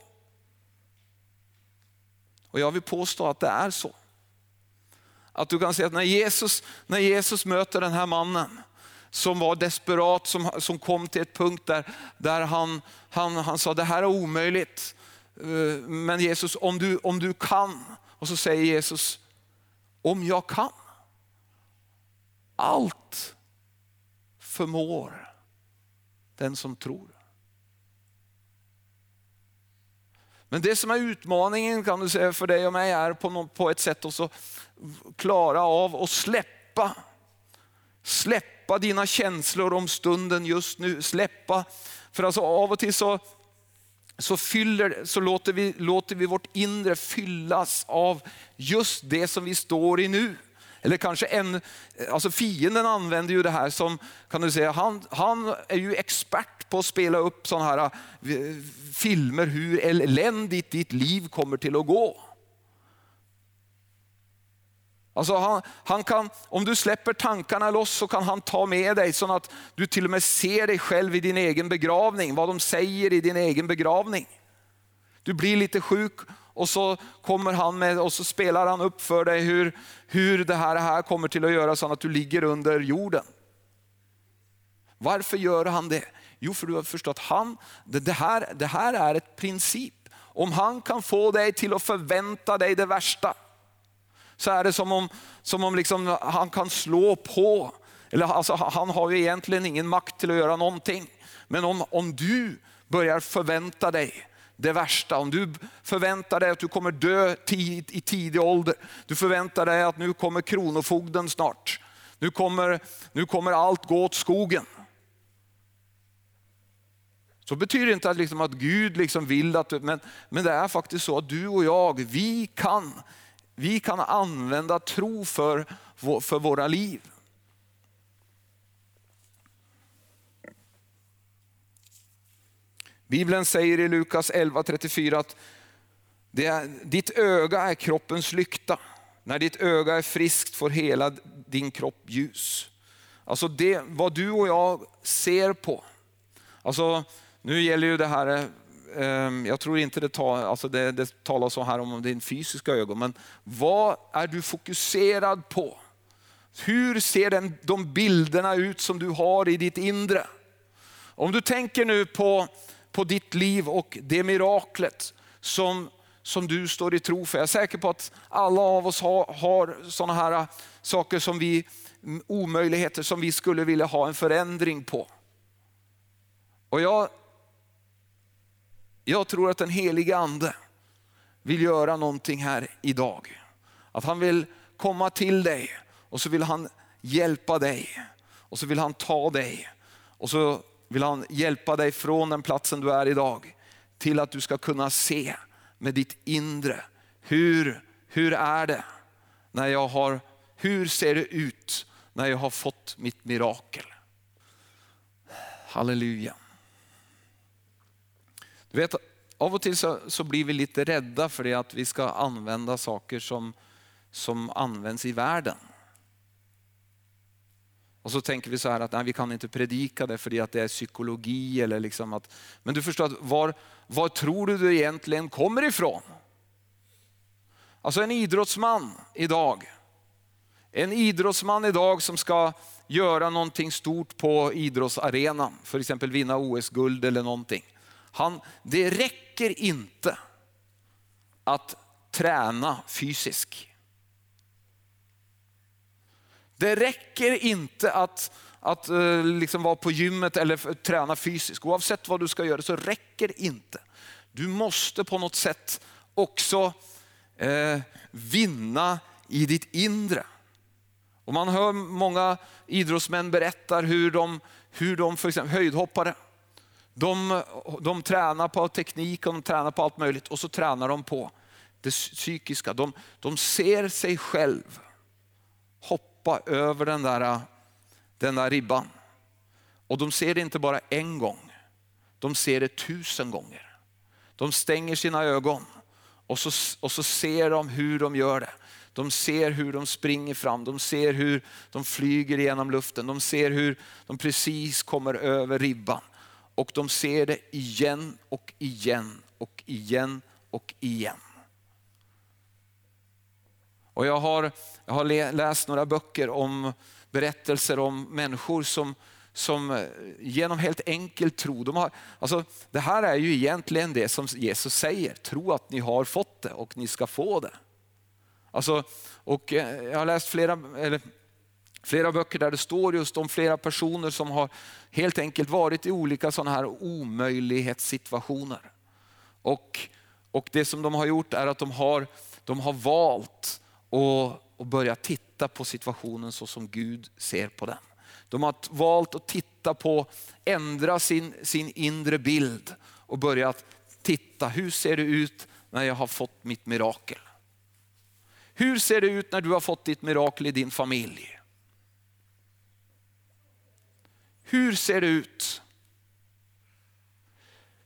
Och jag vill påstå att det är så. Att du kan säga att när Jesus, när Jesus möter den här mannen som var desperat, som, som kom till ett punkt där, där han, han, han sa det här är omöjligt. Eh, men Jesus, om du, om du kan. Och så säger Jesus, om jag kan. Allt förmår den som tror. Men det som är utmaningen kan du säga för dig och mig är på, något, på ett sätt att klara av att släppa. Släppa släppa dina känslor om stunden just nu. Släppa, för alltså av och till så, så, fyller, så låter, vi, låter vi vårt inre fyllas av just det som vi står i nu. Eller kanske en, alltså fienden använder ju det här som, kan du säga, han, han är ju expert på att spela upp sådana här eh, filmer hur eländigt ditt liv kommer till att gå. Alltså han, han kan, om du släpper tankarna loss så kan han ta med dig så att du till och med ser dig själv i din egen begravning, vad de säger i din egen begravning. Du blir lite sjuk och så kommer han med och så spelar han upp för dig hur, hur det här, det här kommer till att göra så att du ligger under jorden. Varför gör han det? Jo, för du har förstått han, det, det, här, det här är ett princip. Om han kan få dig till att förvänta dig det värsta, så är det som om, som om liksom han kan slå på. Eller alltså, han har ju egentligen ingen makt till att göra någonting. Men om, om du börjar förvänta dig det värsta, om du förväntar dig att du kommer dö tid, i tidig ålder, du förväntar dig att nu kommer kronofogden snart. Nu kommer, nu kommer allt gå åt skogen. Så betyder det inte att, liksom att Gud liksom vill att men, men det är faktiskt så att du och jag, vi kan, vi kan använda tro för, för våra liv. Bibeln säger i Lukas 11.34 att det är, ditt öga är kroppens lykta. När ditt öga är friskt får hela din kropp ljus. Alltså det, vad du och jag ser på. Alltså, nu gäller ju det här, ehm, jag tror inte det, tal, alltså det, det talas så här om din fysiska ögon, men vad är du fokuserad på? Hur ser den, de bilderna ut som du har i ditt inre? Om du tänker nu på på ditt liv och det miraklet som, som du står i tro för. Jag är säker på att alla av oss har, har sådana här saker som vi, mm, omöjligheter som vi skulle vilja ha en förändring på. Och jag, jag tror att den helige ande vill göra någonting här idag. Att han vill komma till dig och så vill han hjälpa dig och så vill han ta dig och så vill han hjälpa dig från den platsen du är idag till att du ska kunna se med ditt inre. Hur, hur är det när jag har, hur ser det ut när jag har fått mitt mirakel? Halleluja. Du vet, av och till så, så blir vi lite rädda för det att vi ska använda saker som, som används i världen. Och så tänker vi så här att nej, vi kan inte predika det för att det är psykologi. Eller liksom att, men du förstår, att var, var tror du du egentligen kommer ifrån? Alltså en idrottsman idag, en idrottsman idag som ska göra någonting stort på idrottsarenan, för exempel vinna OS-guld eller någonting. Han, det räcker inte att träna fysiskt. Det räcker inte att, att eh, liksom vara på gymmet eller träna fysiskt. Oavsett vad du ska göra så räcker det inte. Du måste på något sätt också eh, vinna i ditt inre. Och man hör många idrottsmän berättar hur de, hur de för exempel höjdhoppare, de, de tränar på teknik och de tränar på allt möjligt och så tränar de på det psykiska. De, de ser sig själv hoppa över den där, den där ribban. Och de ser det inte bara en gång, de ser det tusen gånger. De stänger sina ögon och så, och så ser de hur de gör det. De ser hur de springer fram, de ser hur de flyger genom luften, de ser hur de precis kommer över ribban. Och de ser det igen och igen och igen och igen. Och jag har, jag har läst några böcker om berättelser om människor som, som eh, genom helt enkel tro, de har, alltså, det här är ju egentligen det som Jesus säger, tro att ni har fått det och ni ska få det. Alltså, och eh, jag har läst flera, eller, flera böcker där det står just om flera personer som har helt enkelt varit i olika sådana här omöjlighetssituationer. Och, och det som de har gjort är att de har, de har valt att, att börja titta på situationen så som Gud ser på den. De har valt att titta på, ändra sin, sin inre bild och börjat titta, hur ser det ut när jag har fått mitt mirakel? Hur ser det ut när du har fått ditt mirakel i din familj? Hur ser det ut?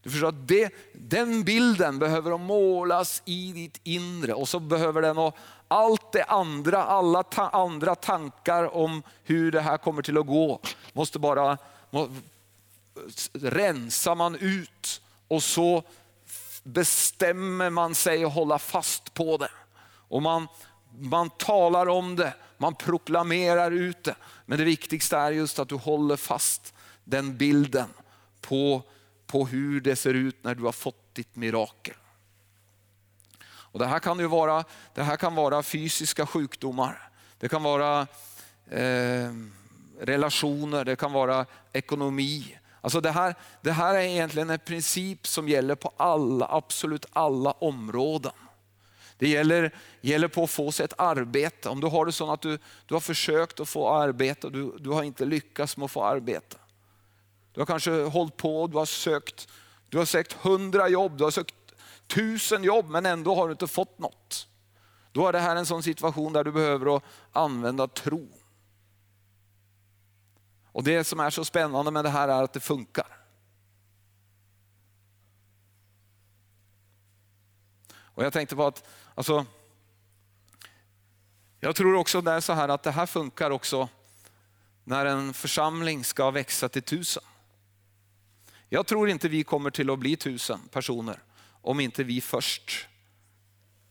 Du förstår att det, den bilden behöver målas i ditt inre och så behöver den och allt det andra, alla ta, andra tankar om hur det här kommer till att gå måste bara må, rensar man ut och så bestämmer man sig att hålla fast på det. Och man, man talar om det, man proklamerar ut det. Men det viktigaste är just att du håller fast den bilden på, på hur det ser ut när du har fått ditt mirakel. Och det, här kan ju vara, det här kan vara fysiska sjukdomar, det kan vara eh, relationer, det kan vara ekonomi. Alltså det, här, det här är egentligen en princip som gäller på alla, absolut alla områden. Det gäller, gäller på att få sig ett arbete. Om du har det så att du, du har försökt att få arbete och du, du har inte lyckats med att få arbete. Du har kanske hållit på, du har sökt, du har sökt hundra jobb, du har sökt tusen jobb men ändå har du inte fått något. Då är det här en sån situation där du behöver använda tro. Och Det som är så spännande med det här är att det funkar. Och Jag tänkte på att, alltså, jag tror också det är så här att det här funkar också när en församling ska växa till tusen. Jag tror inte vi kommer till att bli tusen personer om inte vi först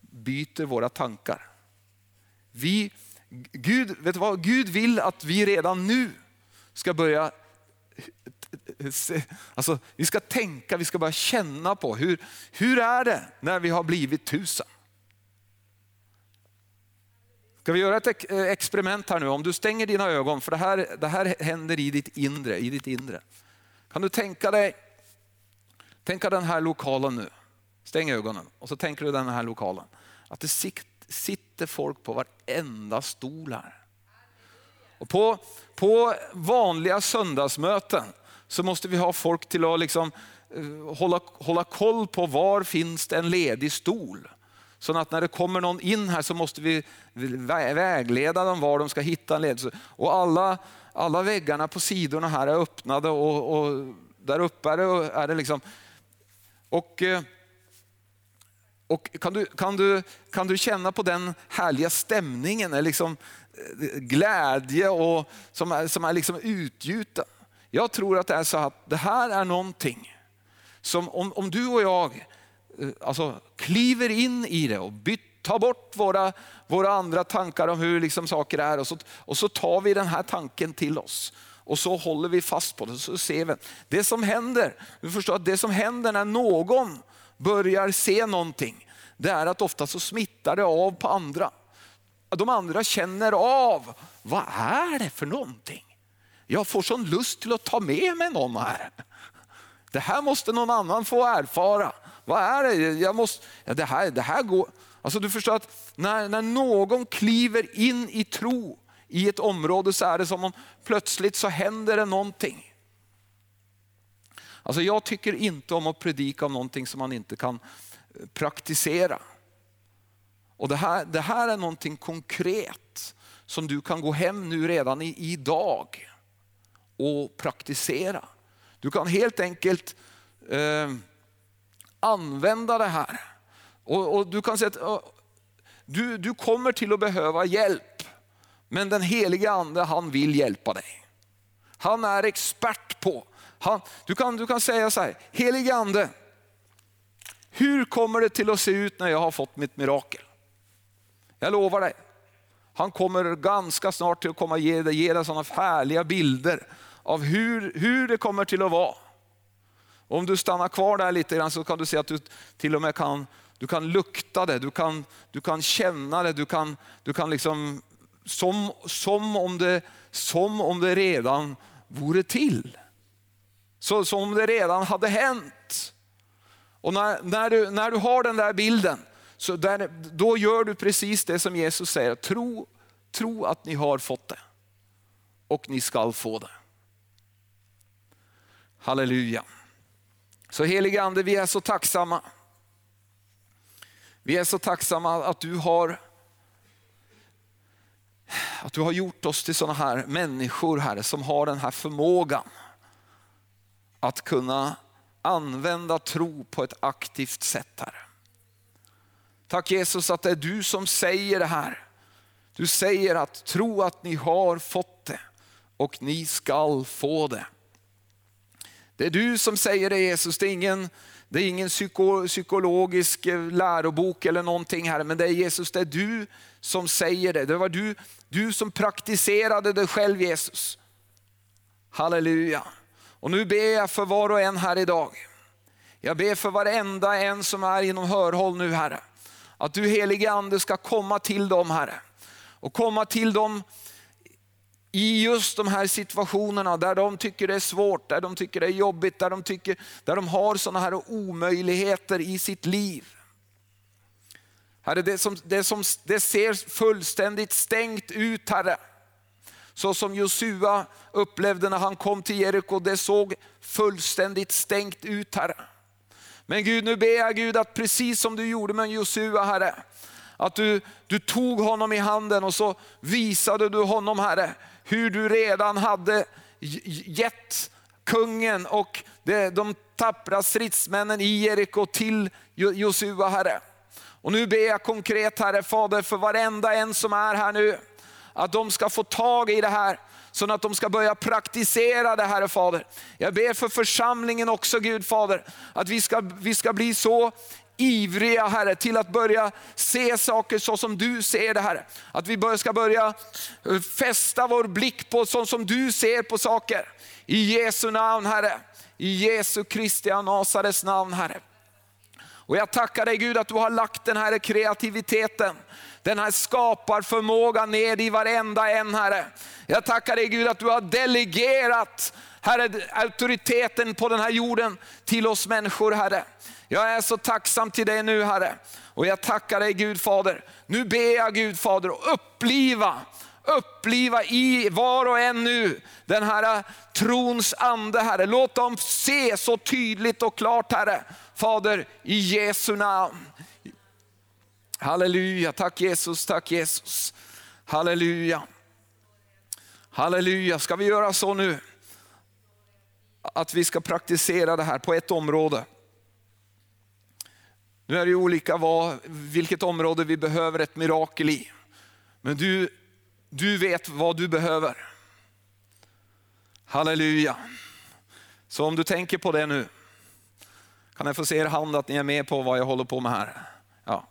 byter våra tankar. Vi, Gud, vet du vad? Gud vill att vi redan nu ska börja Alltså, vi ska tänka, vi ska börja känna på hur, hur är det när vi har blivit tusen? Ska vi göra ett eh, experiment här nu? Om du stänger dina ögon, för det här, det här händer i ditt inre. I ditt inre. Kan du tänka dig, tänka den här lokalen nu. Stäng ögonen och så tänker du den här lokalen. Att det sitter folk på varenda stol här. Och på, på vanliga söndagsmöten så måste vi ha folk till att liksom, uh, hålla, hålla koll på var finns det en ledig stol. Så att när det kommer någon in här så måste vi vägleda dem var de ska hitta en ledelse. Och alla, alla väggarna på sidorna här är öppnade och, och där uppe är det, är det liksom... Och, eh, och kan, du, kan, du, kan du känna på den härliga stämningen, eh, liksom eh, glädje och, som är, som är liksom utgjuten? Jag tror att det är så att det här är någonting som om, om du och jag Eh, alltså, kliver in i det och byt, tar bort våra, våra andra tankar om hur liksom saker är och så, och så tar vi den här tanken till oss och så håller vi fast på det. Så ser vi. Det som händer, du förstår att det som händer när någon börjar se någonting, det är att ofta så smittar det av på andra. De andra känner av, vad är det för någonting? Jag får sån lust till att ta med mig någon här. Det här måste någon annan få erfara. Vad är det? Jag måste, ja, det, här, det här går... Alltså du förstår att när, när någon kliver in i tro i ett område så är det som om plötsligt så händer det någonting. Alltså jag tycker inte om att predika om någonting som man inte kan eh, praktisera. Och det här, det här är någonting konkret som du kan gå hem nu redan i, idag och praktisera. Du kan helt enkelt eh, använda det här. Och, och, du kan säga att du, du kommer till att behöva hjälp. Men den helige ande han vill hjälpa dig. Han är expert på han, du, kan, du kan säga så här, helige ande, hur kommer det till att se ut när jag har fått mitt mirakel? Jag lovar dig, han kommer ganska snart till att komma ge dig, ge dig sådana härliga bilder av hur, hur det kommer till att vara. Om du stannar kvar där lite grann så kan du se att du till och med kan, du kan lukta det, du kan, du kan känna det, du kan, du kan liksom, som, som, om det, som om det redan vore till. Så, som det redan hade hänt. Och när, när, du, när du har den där bilden, så där, då gör du precis det som Jesus säger. Tro, tro att ni har fått det. och ni skall få det. Halleluja. Så helige Ande, vi är så tacksamma. Vi är så tacksamma att du har att du har gjort oss till sådana här människor, Herre, som har den här förmågan att kunna använda tro på ett aktivt sätt, Herre. Tack Jesus att det är du som säger det här. Du säger att tro att ni har fått det och ni skall få det. Det är du som säger det Jesus, det är ingen, det är ingen psyko, psykologisk eh, lärobok eller någonting här, men det är Jesus, det är du som säger det. Det var du, du som praktiserade det själv Jesus. Halleluja. Och nu ber jag för var och en här idag. Jag ber för varenda en som är inom hörhåll nu Herre. Att du helige Ande ska komma till dem Herre. Och komma till dem i just de här situationerna där de tycker det är svårt, där de tycker det är jobbigt, där de, tycker, där de har sådana här omöjligheter i sitt liv. Herre, det, som, det, som, det ser fullständigt stängt ut Herre. Så som Josua upplevde när han kom till Jeriko, det såg fullständigt stängt ut Herre. Men Gud, nu ber jag Gud att precis som du gjorde med Josua Herre, att du, du tog honom i handen och så visade du honom Herre, hur du redan hade gett kungen och de tappra stridsmännen i Jeriko till Josua Herre. Och nu ber jag konkret Herre Fader för varenda en som är här nu, att de ska få tag i det här så att de ska börja praktisera det Herre Fader. Jag ber för församlingen också Gud Fader, att vi ska, vi ska bli så ivriga Herre till att börja se saker så som du ser det Herre. Att vi ska börja eh, fästa vår blick på så som du ser på saker. I Jesu namn Herre, i Jesu Kristi Nasarets namn Herre. Och jag tackar dig Gud att du har lagt den här kreativiteten, den här skaparförmågan ned i varenda en Herre. Jag tackar dig Gud att du har delegerat Herre, auktoriteten på den här jorden till oss människor Herre. Jag är så tacksam till dig nu Herre. Och jag tackar dig Gud Fader. Nu ber jag Gud Fader att uppliva, uppliva i var och en nu den här trons ande Herre. Låt dem se så tydligt och klart Herre. Fader i Jesu namn. Halleluja, tack Jesus, tack Jesus. Halleluja. Halleluja, ska vi göra så nu? Att vi ska praktisera det här på ett område. Nu är det olika vad, vilket område vi behöver ett mirakel i. Men du, du vet vad du behöver. Halleluja. Så om du tänker på det nu, kan jag få se er hand att ni är med på vad jag håller på med här? Ja.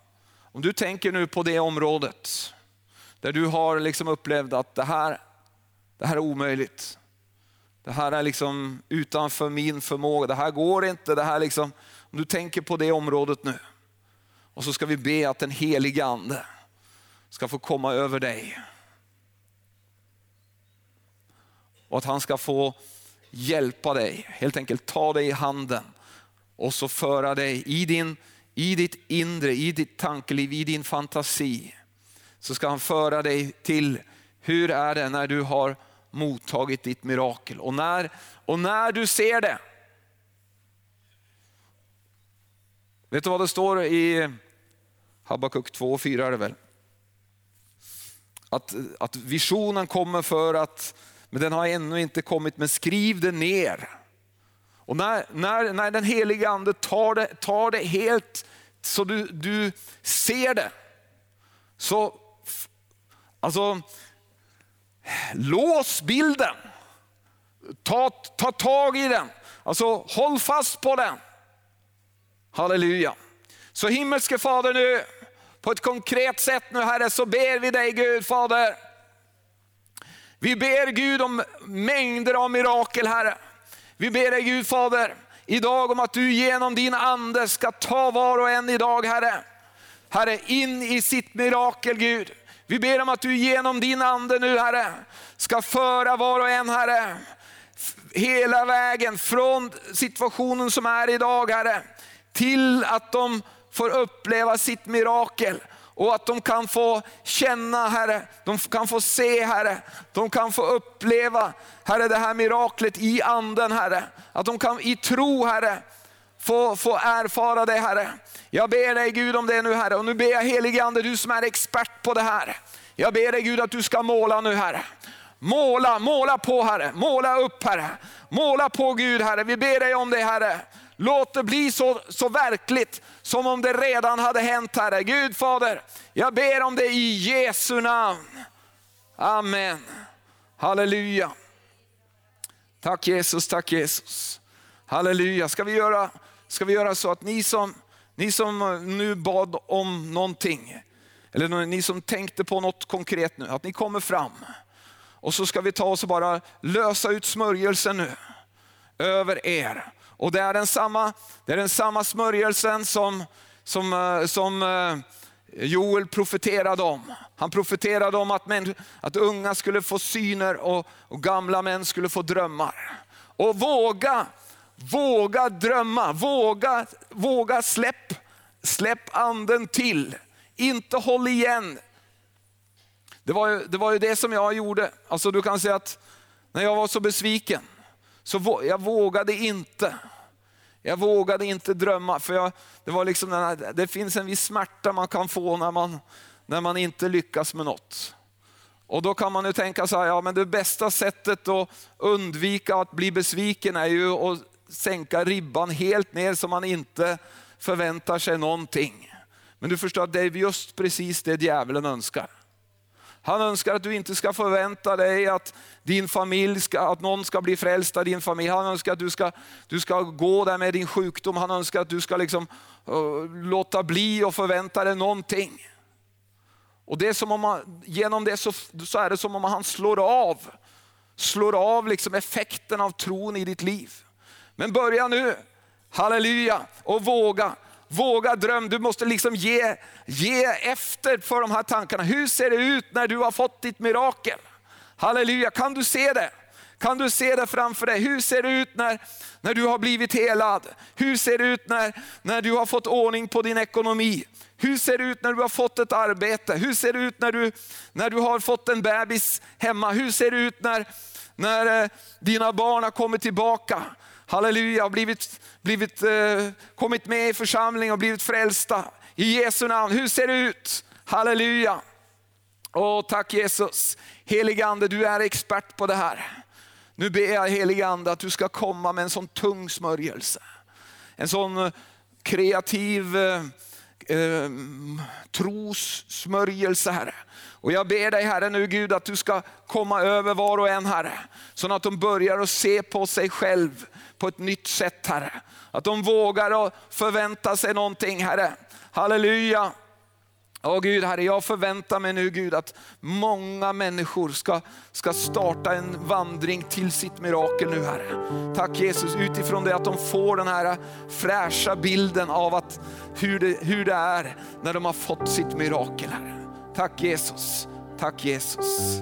Om du tänker nu på det området där du har liksom upplevt att det här, det här är omöjligt. Det här är liksom utanför min förmåga, det här går inte. Det här liksom, om du tänker på det området nu. Och så ska vi be att den helige ande ska få komma över dig. Och att han ska få hjälpa dig, helt enkelt ta dig i handen och så föra dig i, din, i ditt inre, i ditt tankeliv, i din fantasi. Så ska han föra dig till hur är det när du har mottagit ditt mirakel. Och när, och när du ser det, vet du vad det står i Habakuk 2 och 4 är det väl? Att, att visionen kommer för att, men den har ännu inte kommit, men skriv det ner. Och när, när, när den heliga ande tar det, tar det helt så du, du ser det, så alltså, lås bilden. Ta, ta tag i den. Alltså håll fast på den. Halleluja. Så himmelske Fader nu, på ett konkret sätt nu Herre, så ber vi dig Gud Fader. Vi ber Gud om mängder av mirakel Herre. Vi ber dig Gud Fader, idag om att du genom din ande ska ta var och en idag Herre. Herre, in i sitt mirakel Gud. Vi ber om att du genom din ande nu Herre, ska föra var och en Herre, hela vägen från situationen som är idag Herre, till att de får uppleva sitt mirakel. Och att de kan få känna Herre, de kan få se Herre, de kan få uppleva Herre det här miraklet i anden Herre. Att de kan i tro Herre få, få erfara det Herre. Jag ber dig Gud om det nu Herre. Och nu ber jag helige Ande, du som är expert på det här. Jag ber dig Gud att du ska måla nu Herre. Måla, måla på Herre, måla upp Herre. Måla på Gud Herre, vi ber dig om det Herre. Låt det bli så, så verkligt som om det redan hade hänt Herre. Gud Fader, jag ber om det i Jesu namn. Amen. Halleluja. Tack Jesus, tack Jesus. Halleluja. Ska vi göra, ska vi göra så att ni som, ni som nu bad om någonting, eller ni som tänkte på något konkret nu, att ni kommer fram. Och så ska vi ta oss och bara lösa ut smörjelsen nu över er. Och det är den samma, det är den samma smörjelsen som, som, eh, som eh, Joel profeterade om. Han profeterade om att, män, att unga skulle få syner och, och gamla män skulle få drömmar. Och våga, våga drömma, våga, våga släpp, släpp anden till. Inte håll igen. Det var, ju, det var ju det som jag gjorde. Alltså du kan säga att när jag var så besviken, så jag vågade inte. Jag vågade inte drömma, för jag, det, var liksom här, det finns en viss smärta man kan få när man, när man inte lyckas med något. Och då kan man ju tänka så här, ja men det bästa sättet att undvika att bli besviken är ju att sänka ribban helt ner så man inte förväntar sig någonting. Men du förstår att det är just precis det djävulen önskar. Han önskar att du inte ska förvänta dig att din familj ska, att någon ska bli frälst av din familj. Han önskar att du ska, du ska gå där med din sjukdom. Han önskar att du ska liksom, uh, låta bli och förvänta dig någonting. Och det är som om man, genom det så, så är det som om han slår av, slår av liksom effekten av tron i ditt liv. Men börja nu, halleluja, och våga. Våga dröm, du måste liksom ge, ge efter för de här tankarna. Hur ser det ut när du har fått ditt mirakel? Halleluja, kan du se det? Kan du se det framför dig? Hur ser det ut när, när du har blivit helad? Hur ser det ut när, när du har fått ordning på din ekonomi? Hur ser det ut när du har fått ett arbete? Hur ser det ut när du, när du har fått en bebis hemma? Hur ser det ut när, när eh, dina barn har kommit tillbaka? Halleluja, har blivit, blivit, eh, kommit med i församling och blivit frälsta. I Jesu namn, hur ser det ut? Halleluja. Åh, tack Jesus. Helige Ande, du är expert på det här. Nu ber jag helige Ande att du ska komma med en sån tung smörjelse. En sån eh, kreativ eh, eh, trossmörjelse Herre. Och jag ber dig Herre nu Gud att du ska komma över var och en Herre. Så att de börjar att se på sig själv på ett nytt sätt Herre. Att de vågar och förvänta sig någonting Herre. Halleluja. Åh Gud, Herre, jag förväntar mig nu Gud att många människor ska, ska starta en vandring till sitt mirakel nu Herre. Tack Jesus, utifrån det att de får den här fräscha bilden av att hur, det, hur det är när de har fått sitt mirakel Herre. Tack Jesus, tack Jesus.